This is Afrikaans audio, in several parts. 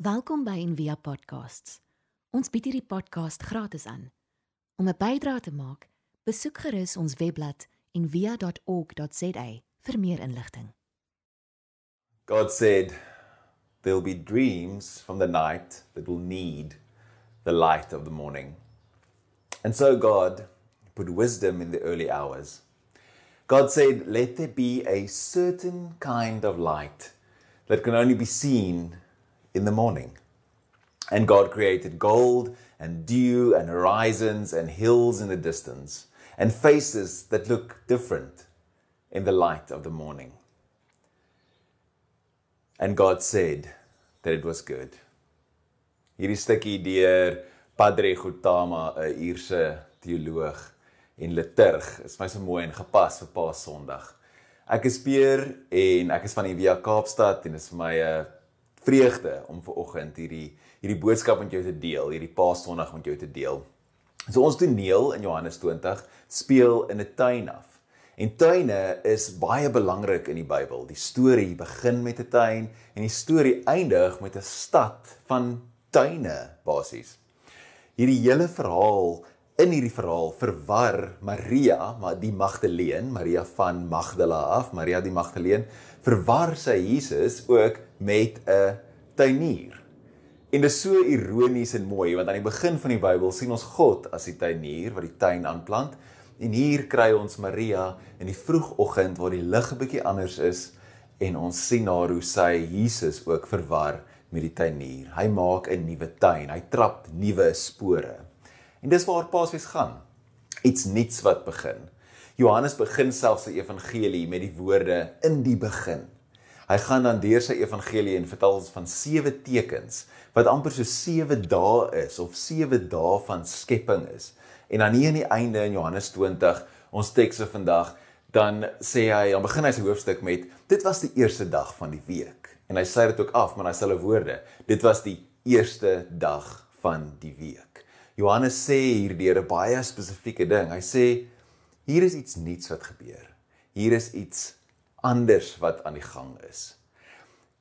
Welkom by Envia Podcasts. Ons bied hierdie podcast gratis aan. Om 'n bydrae te maak, besoek gerus ons webblad en via.org.za vir meer inligting. God said, There'll be dreams from the night that will need the light of the morning. And so God put wisdom in the early hours. God said, Let there be a certain kind of light that can only be seen in the morning. And God created gold and dew and horizons and hills in the distance and faces that look different in the light of the morning. And God said that it was good. Hierdie stukkie deur Padre Gautama, 'n Ierse teoloog en liturg, is my so mooi en gepas vir Paas Sondag. Ek is Peer en ek is van die Via Kaapstad en dit is vir my 'n vreugde om ver oggend hierdie hierdie boodskap met jou te deel, hierdie Paas Sondag met jou te deel. So ons toneel in Johannes 20 speel in 'n tuin af. En tuine is baie belangrik in die Bybel. Die storie begin met 'n tuin en die storie eindig met 'n stad van tuine basies. Hierdie hele verhaal in hierdie verhaal verwar Maria, maar die Magdalene, Maria van Magdala af, Maria die Magdalene, verwar sy Jesus ook met 'n tuinier. En dit is so ironies en mooi want aan die begin van die Bybel sien ons God as die tuinier wat die tuin aanplant En hier kry ons Maria in die vroegoggend waar die lig 'n bietjie anders is en ons sien haar hoe sy Jesus ook verwar met die tuinier. Hy maak 'n nuwe tuin. Hy trap nuwe spore. En dis waar Paasfees gaan. Iets nuuts wat begin. Johannes begin self sy evangelie met die woorde in die begin. Hy gaan dan deur sy evangelie en vertel ons van sewe tekens wat amper so sewe dae is of sewe dae van skepping is. En dan hier aan die einde in Johannes 20, ons teks vir vandag, dan sê hy, dan begin hy sy hoofstuk met dit was die eerste dag van die week. En hy sê dit ook af met daai selfe woorde. Dit was die eerste dag van die week. Johannes sê hier deur 'n baie spesifieke ding. Hy sê hier is iets nuuts wat gebeur. Hier is iets anders wat aan die gang is.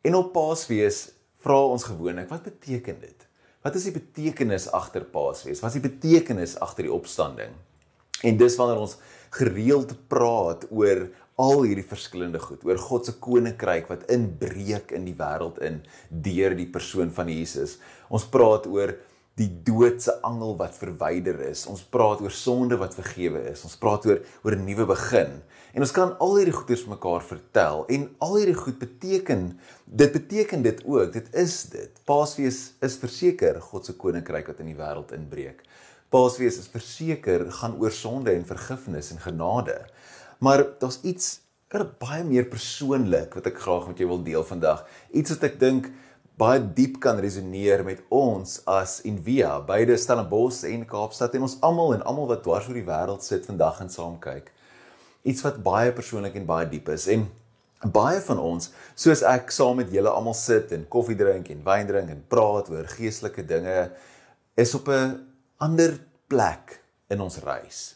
En op Paasfees vra ons gewoonlik, wat beteken dit? Wat is die betekenis agter Paasfees? Wat is die betekenis agter die opstanding? En dis wanneer ons gereeld praat oor al hierdie verskillende goed, oor God se koninkryk wat inbreek in die wêreld in deur die persoon van Jesus. Ons praat oor die doodse angel wat verwyder is. Ons praat oor sonde wat vergewe is. Ons praat oor oor 'n nuwe begin. En ons kan al hierdie goeders mekaar vertel en al hierdie goed beteken dit beteken dit ook. Dit is dit. Paasfees is verseker God se koninkryk wat in die wêreld inbreek. Paasfees is verseker gaan oor sonde en vergifnis en genade. Maar daar's iets er baie meer persoonlik wat ek graag met jou wil deel vandag. Iets wat ek dink baie diep kan resoneer met ons as Envia, beide Stellenbosch en Kaapstad en ons almal en almal wat dwars oor die wêreld sit vandag en saam kyk. Iets wat baie persoonlik en baie diep is en baie van ons, soos ek saam met julle almal sit en koffie drink en wyn drink en praat oor geestelike dinge, is op 'n ander plek in ons reis.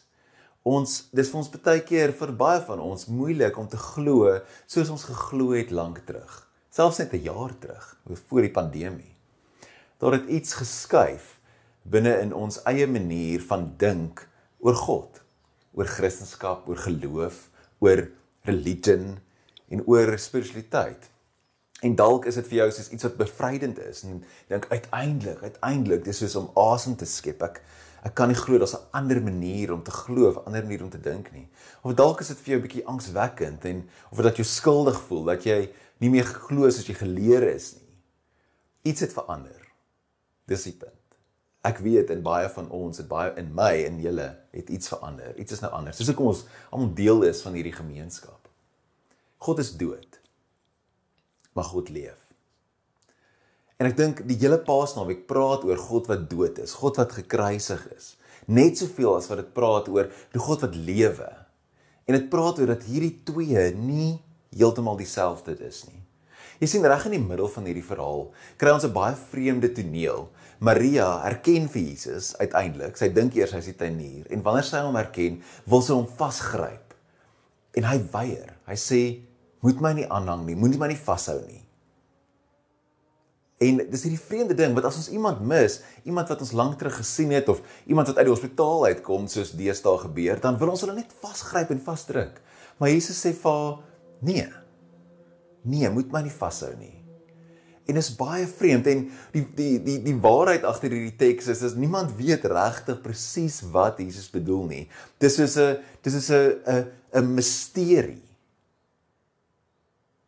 Ons dis vir ons baie keer vir baie van ons moeilik om te glo soos ons geglo het lank terug selfs net 'n jaar terug, voor die pandemie. Daar het iets geskuif binne in ons eie manier van dink oor God, oor Christendom, oor geloof, oor religion en oor spiritualiteit. En dalk is dit vir jou soos iets wat bevrydend is en dink uiteindelik, uiteindelik dis soos om asem te skep. Ek ek kan nie glo daar's 'n ander manier om te glo 'n ander manier om te dink nie. Of dalk is dit vir jou 'n bietjie angswekkend en of dat jy skuldig voel dat jy nie meer glo soos jy geleer is nie. Iets het verander. Dis die punt. Ek weet in baie van ons, het baie in my en julle het iets verander. Iets is nou anders. Soos ek ons almal deel is van hierdie gemeenskap. God is dood. Maar God leef. En ek dink die hele Paasnaweek praat oor God wat dood is, God wat gekruisig is. Net soveel as wat dit praat oor die God wat lewe. En dit praat oor dat hierdie twee nie heeltemal dieselfde is nie. Jy sien reg in die middel van hierdie verhaal kry ons 'n baie vreemde toneel. Maria erken vir Jesus uiteindelik. Sy dink eers hy's die tuinier en wanneer sy hom erken, wil sy hom vasgryp. En hy weier. Hy sê: "Moet my nie aanhang nie, moenie my nie vashou nie." En dis hierdie vreemde ding wat as ons iemand mis, iemand wat ons lank terug gesien het of iemand wat uit die hospitaal uitkom soos deesdae gebeur, dan wil ons hulle net vasgryp en vasdruk. Maar Jesus sê vir haar, nee. Nee, moet my nie vashou nie. En is baie vreemd en die die die die waarheid agter hierdie teks is is niemand weet regtig presies wat Jesus bedoel nie. Dis is 'n dis is 'n 'n 'n misterie.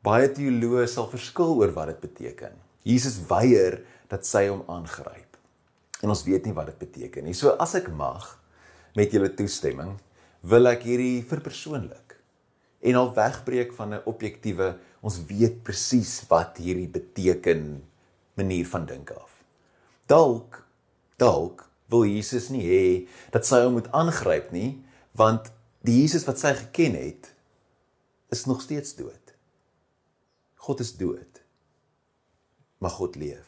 Baie teoloë sal verskil oor wat dit beteken. Jesus weier dat sy hom aangryp. En ons weet nie wat dit beteken nie. So as ek mag met julle toestemming, wil ek hierdie verpersoonlik en al wegbreek van 'n objektiewe ons weet presies wat hierdie beteken manier van dink af. Dalk dalk wil Jesus nie hê dat sy hom moet aangryp nie, want die Jesus wat sy geken het is nog steeds dood. God is dood. Maar God leef.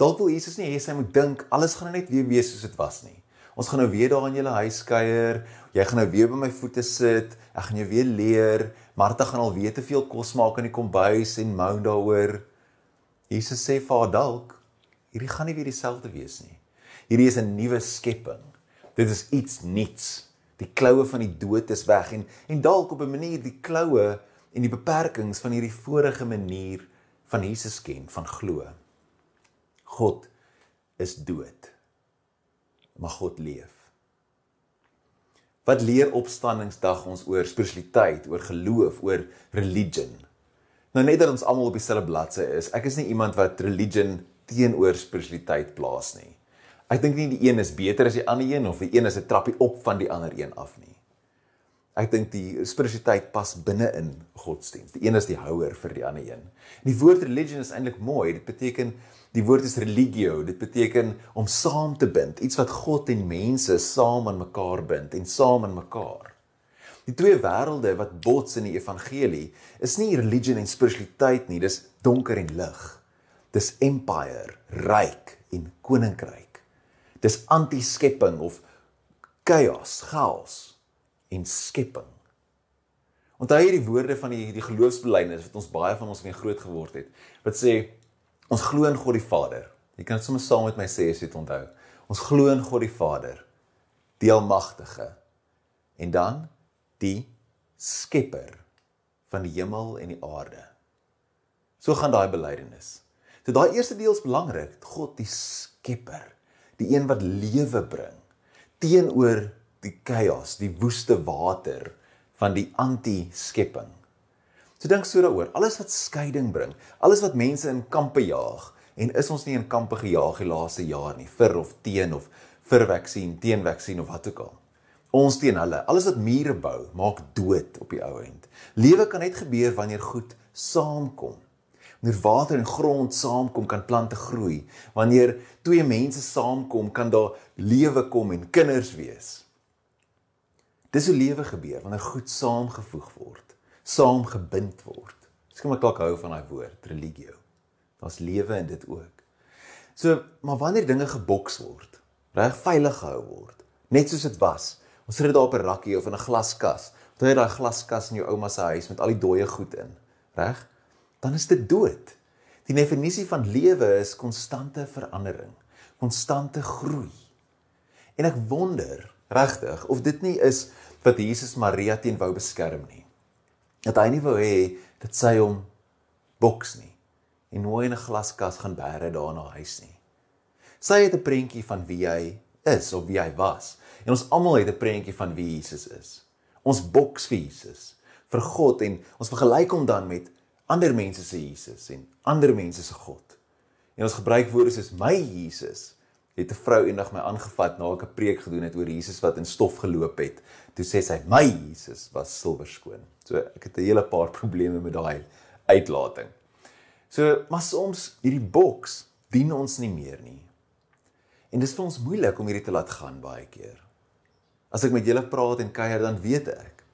Dalk wil Jesus nie hê sy moet dink alles gaan net weer wees soos dit was nie. Ons gaan nou weer daar in julle huis kuier. Jy gaan nou weer by my voete sit. Ek gaan jou weer leer. Martha gaan al weet te veel kos maak in die kombuis en mou daaroor. Jesus sê vir haar dalk hierdie gaan nie weer dieselfde wees nie. Hierdie is 'n nuwe skepping. Dit is iets nuuts. Die kloue van die dood is weg en en dalk op 'n manier die kloue en die beperkings van hierdie vorige manier van Jesus ken, van glo. God is dood maar God leef. Wat leer opstandingsdag ons oor spiritualiteit, oor geloof, oor religion? Nou net dat ons almal op dieselfde bladsy is. Ek is nie iemand wat religion teenoor spiritualiteit plaas nie. Ek dink nie die een is beter as die ander een of die een is 'n trappie op van die ander een af nie. Ek dink die spiritualiteit pas binne in godsdienst. Die een is die houer vir die ander een. En die woord religion is eintlik mooi. Dit beteken Die woord is religio. Dit beteken om saam te bind, iets wat God en mense saam aan mekaar bind en saam in mekaar. Die twee wêrelde wat bots in die evangelie is nie religion en spiritualiteit nie, dis donker en lig. Dis empire, ryk en koninkryk. Dis anti-skepping of chaos, chaos en skepping. Onthou hierdie woorde van die die geloofsbelijdenis wat ons baie van ons mee groot geword het. Wat sê Ons glo in God die Vader. Jy kan dit sommer saam met my sê as jy dit onthou. Ons glo in God die Vader, die almagtige. En dan die skepper van die hemel en die aarde. So gaan daai belydenis. So daai eerste deel is belangrik, God die skepper, die een wat lewe bring teenoor die chaos, die woeste water van die anti-skepping. So dink so daaroor. Alles wat skeiding bring, alles wat mense in kampe jaag en is ons nie in kampe gejaag die laaste jaar nie, vir of teen of vir vaksin, teen vaksin of wat ook al. Ons teen hulle. Alles wat mure bou, maak dood op die ou end. Lewe kan net gebeur wanneer goed saamkom. Wanneer water en grond saamkom, kan plante groei. Wanneer twee mense saamkom, kan daar lewe kom en kinders wees. Dis hoe lewe gebeur wanneer goed saamgevoeg word saam gebind word. Kom ek dalk hou van daai woord, religio. Daar's lewe in dit ook. So, maar wanneer dinge geboks word, reg veilig gehou word, net soos dit was. Ons sit dit daar op 'n rakkie of in 'n glaskas. Toe jy daai glaskas in jou ouma se huis met al die dooie goed in, reg? Dan is dit dood. Die definisie van lewe is konstante verandering, konstante groei. En ek wonder regtig of dit nie is wat Jesus Maria teen wou beskerm nie dat hy nie wou hê dat sy hom boks nie en nooit in 'n glaskas gaan bære daar na huis nie. Sy het 'n prentjie van wie hy is of wie hy was. En ons almal het 'n prentjie van wie Jesus is. Ons boks vir Jesus, vir God en ons vergelyk hom dan met ander mense se Jesus en ander mense se God. En ons gebruik woorde soos my Jesus het 'n vrou eendag my aangevat na ek 'n preek gedoen het oor Jesus wat in stof geloop het. Toe sê sy my Jesus was silwerskoon. So ek het 'n hele paar probleme met daai uitlating. So maar soms hierdie boks dien ons nie meer nie. En dis vir ons moeilik om hierdie te laat gaan baie keer. As ek met julle praat en kuier dan weet ek.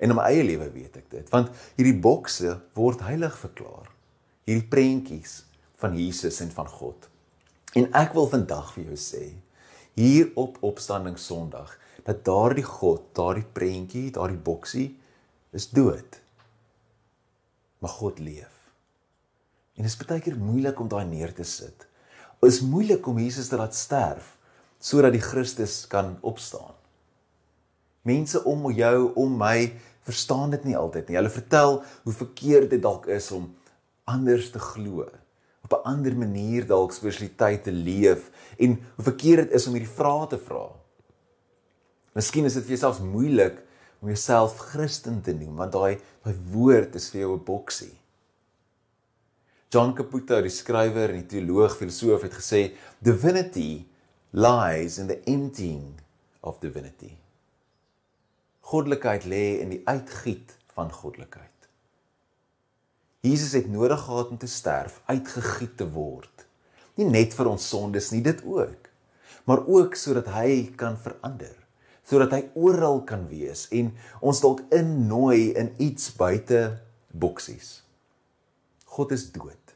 En in my eie lewe weet ek dit, want hierdie bokse word heilig verklaar. Hierdie prentjies van Jesus en van God. En ek wil vandag vir jou sê hier op opstanding Sondag dat daardie God, daardie prentjie, daardie boksie is dood. Maar God leef. En dit is baie keer moeilik om daai neer te sit. Dit is moeilik om Jesus te laat sterf sodat die Christus kan opstaan. Mense om jou, om my verstaan dit nie altyd nie. Hulle vertel hoe verkeerd dit dalk is om anders te glo op 'n ander manier dalk spiritualiteit te leef en hoe verkeerd dit is om hierdie vrae te vra. Miskien is dit vir jouself moeilik om jouself Christen te noem want daai daai woord is vir jou 'n boksie. John Caputo, die skrywer en die teoloog filosoof het gesê divinity lies in the emptying of divinity. Goddelikheid lê in die uitgiet van goddelikheid. Jesus het nodig gehad om te sterf, uitgegiet te word. Nie net vir ons sondes nie, dit ook, maar ook sodat hy kan verander, sodat hy oral kan wees en ons dalk innooi in iets buite boksies. God is dood,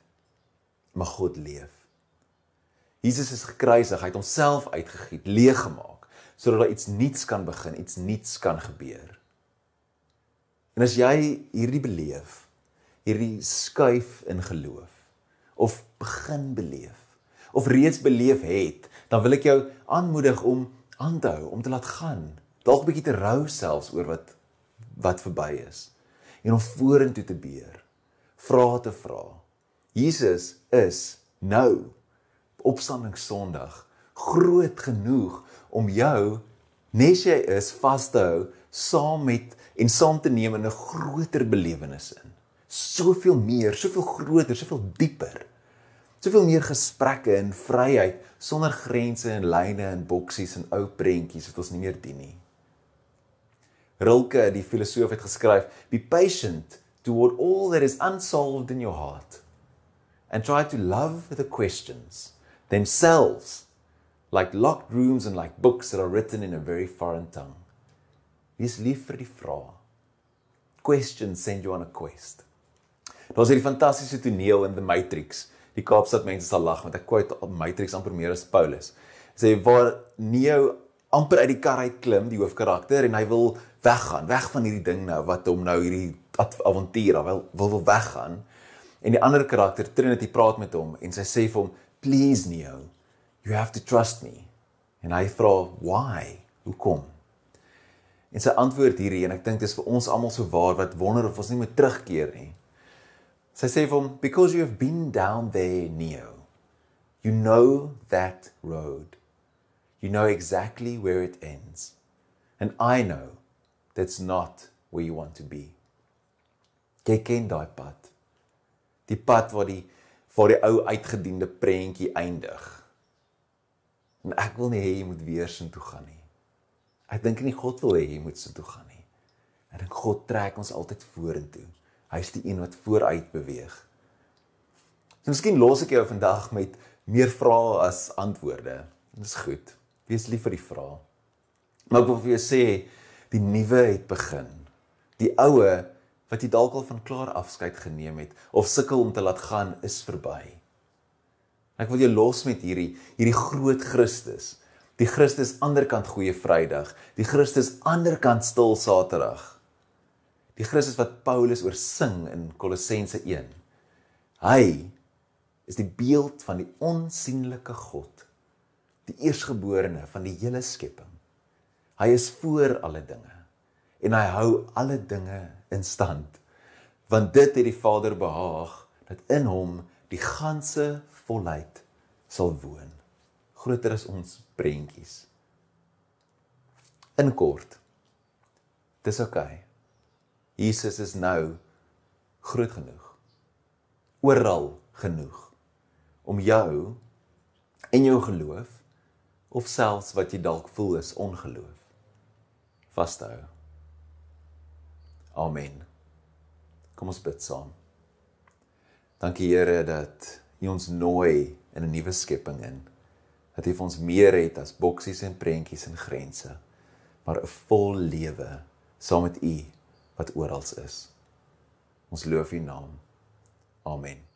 maar God leef. Jesus is gekruisig, hy het homself uitgegiet, leeg gemaak sodat daar iets nuuts kan begin, iets nuuts kan gebeur. En as jy hierdie beleef, hierdie skuif in geloof of begin beleef of reeds beleef het, dan wil ek jou aanmoedig om aan te hou, om te laat gaan, dalk 'n bietjie te rou selfs oor wat wat verby is en om vorentoe te beer, vra te vra. Jesus is nou opstanding Sondag groot genoeg om jou nes jy is vas te hou saam met en saam te neem in 'n groter belewenis in soveel meer, soveel groter, soveel dieper. Soveel meer gesprekke en vryheid sonder grense en lyne en boksies en ou prentjies wat ons nie meer dien nie. Rilke, die filosoof het geskryf, "Be patient toward all that is unsolved in your heart and try to love the questions themselves like locked rooms and like books that are written in a very foreign tongue." Wees lief vir die vrae. Questions send you on a quest. Daar's hierdie fantastiese toneel in The Matrix. Die Kaapstad mense sal lag want ek quote Matrix amper meer as Paulus. Sê waar Neo amper uit die kar uit klim, die hoofkarakter en hy wil weggaan, weg van hierdie ding nou wat hom nou hierdie avontuur, wil wil wil weggaan. En die ander karakter Trinity praat met hom en sy sê vir hom, "Please Neo, you have to trust me." En hy vra, "Why? Hoekom?" En sy antwoord hierdie en ek dink dit is vir ons almal so waar wat wonder of ons nie moet terugkeer nie. Sy sê vir hom, "Because you have been down there, Neo. You know that road. You know exactly where it ends. And I know that's not where you want to be." Jy ken daai pad. Die pad waar die waar die ou uitgediende prentjie eindig. En ek wil nie hê jy moet weer sin toe gaan nie. Ek dink nie God wil hê jy moet sin toe gaan nie. Ek dink God trek ons altyd vorentoe. Hy's die een wat vooruit beweeg. So miskien los ek jou vandag met meer vrae as antwoorde. Dis goed. Wees lief vir die vrae. Maar ek wil vir jou sê die nuwe het begin. Die oue wat jy dalk al van klaar afskeid geneem het of sukkel om te laat gaan is verby. Ek wil jou los met hierdie hierdie groot Christus. Die Christus aanderkant goeie Vrydag, die Christus aanderkant stil Saterdag. Die Christus wat Paulus oor sing in Kolossense 1. Hy is die beeld van die onsigbare God, die eersgeborene van die hele skepping. Hy is voor alle dinge en hy hou alle dinge in stand. Want dit het die Vader behaag dat in hom die ganse volheid sal woon. Groter as ons prentjies. In kort. Dis oukei. Okay. Jesus is nou groot genoeg. Oral genoeg om jou en jou geloof of selfs wat jy dalk voel is ongeloof vas te hou. Amen. Kom ons bid saam. Dankie Here dat U ons nooi in 'n nuwe skepping in. Dat U vir ons meer het as boksies en prentjies en grense, maar 'n vol lewe saam met U wat oral is. Ons loof U naam. Amen.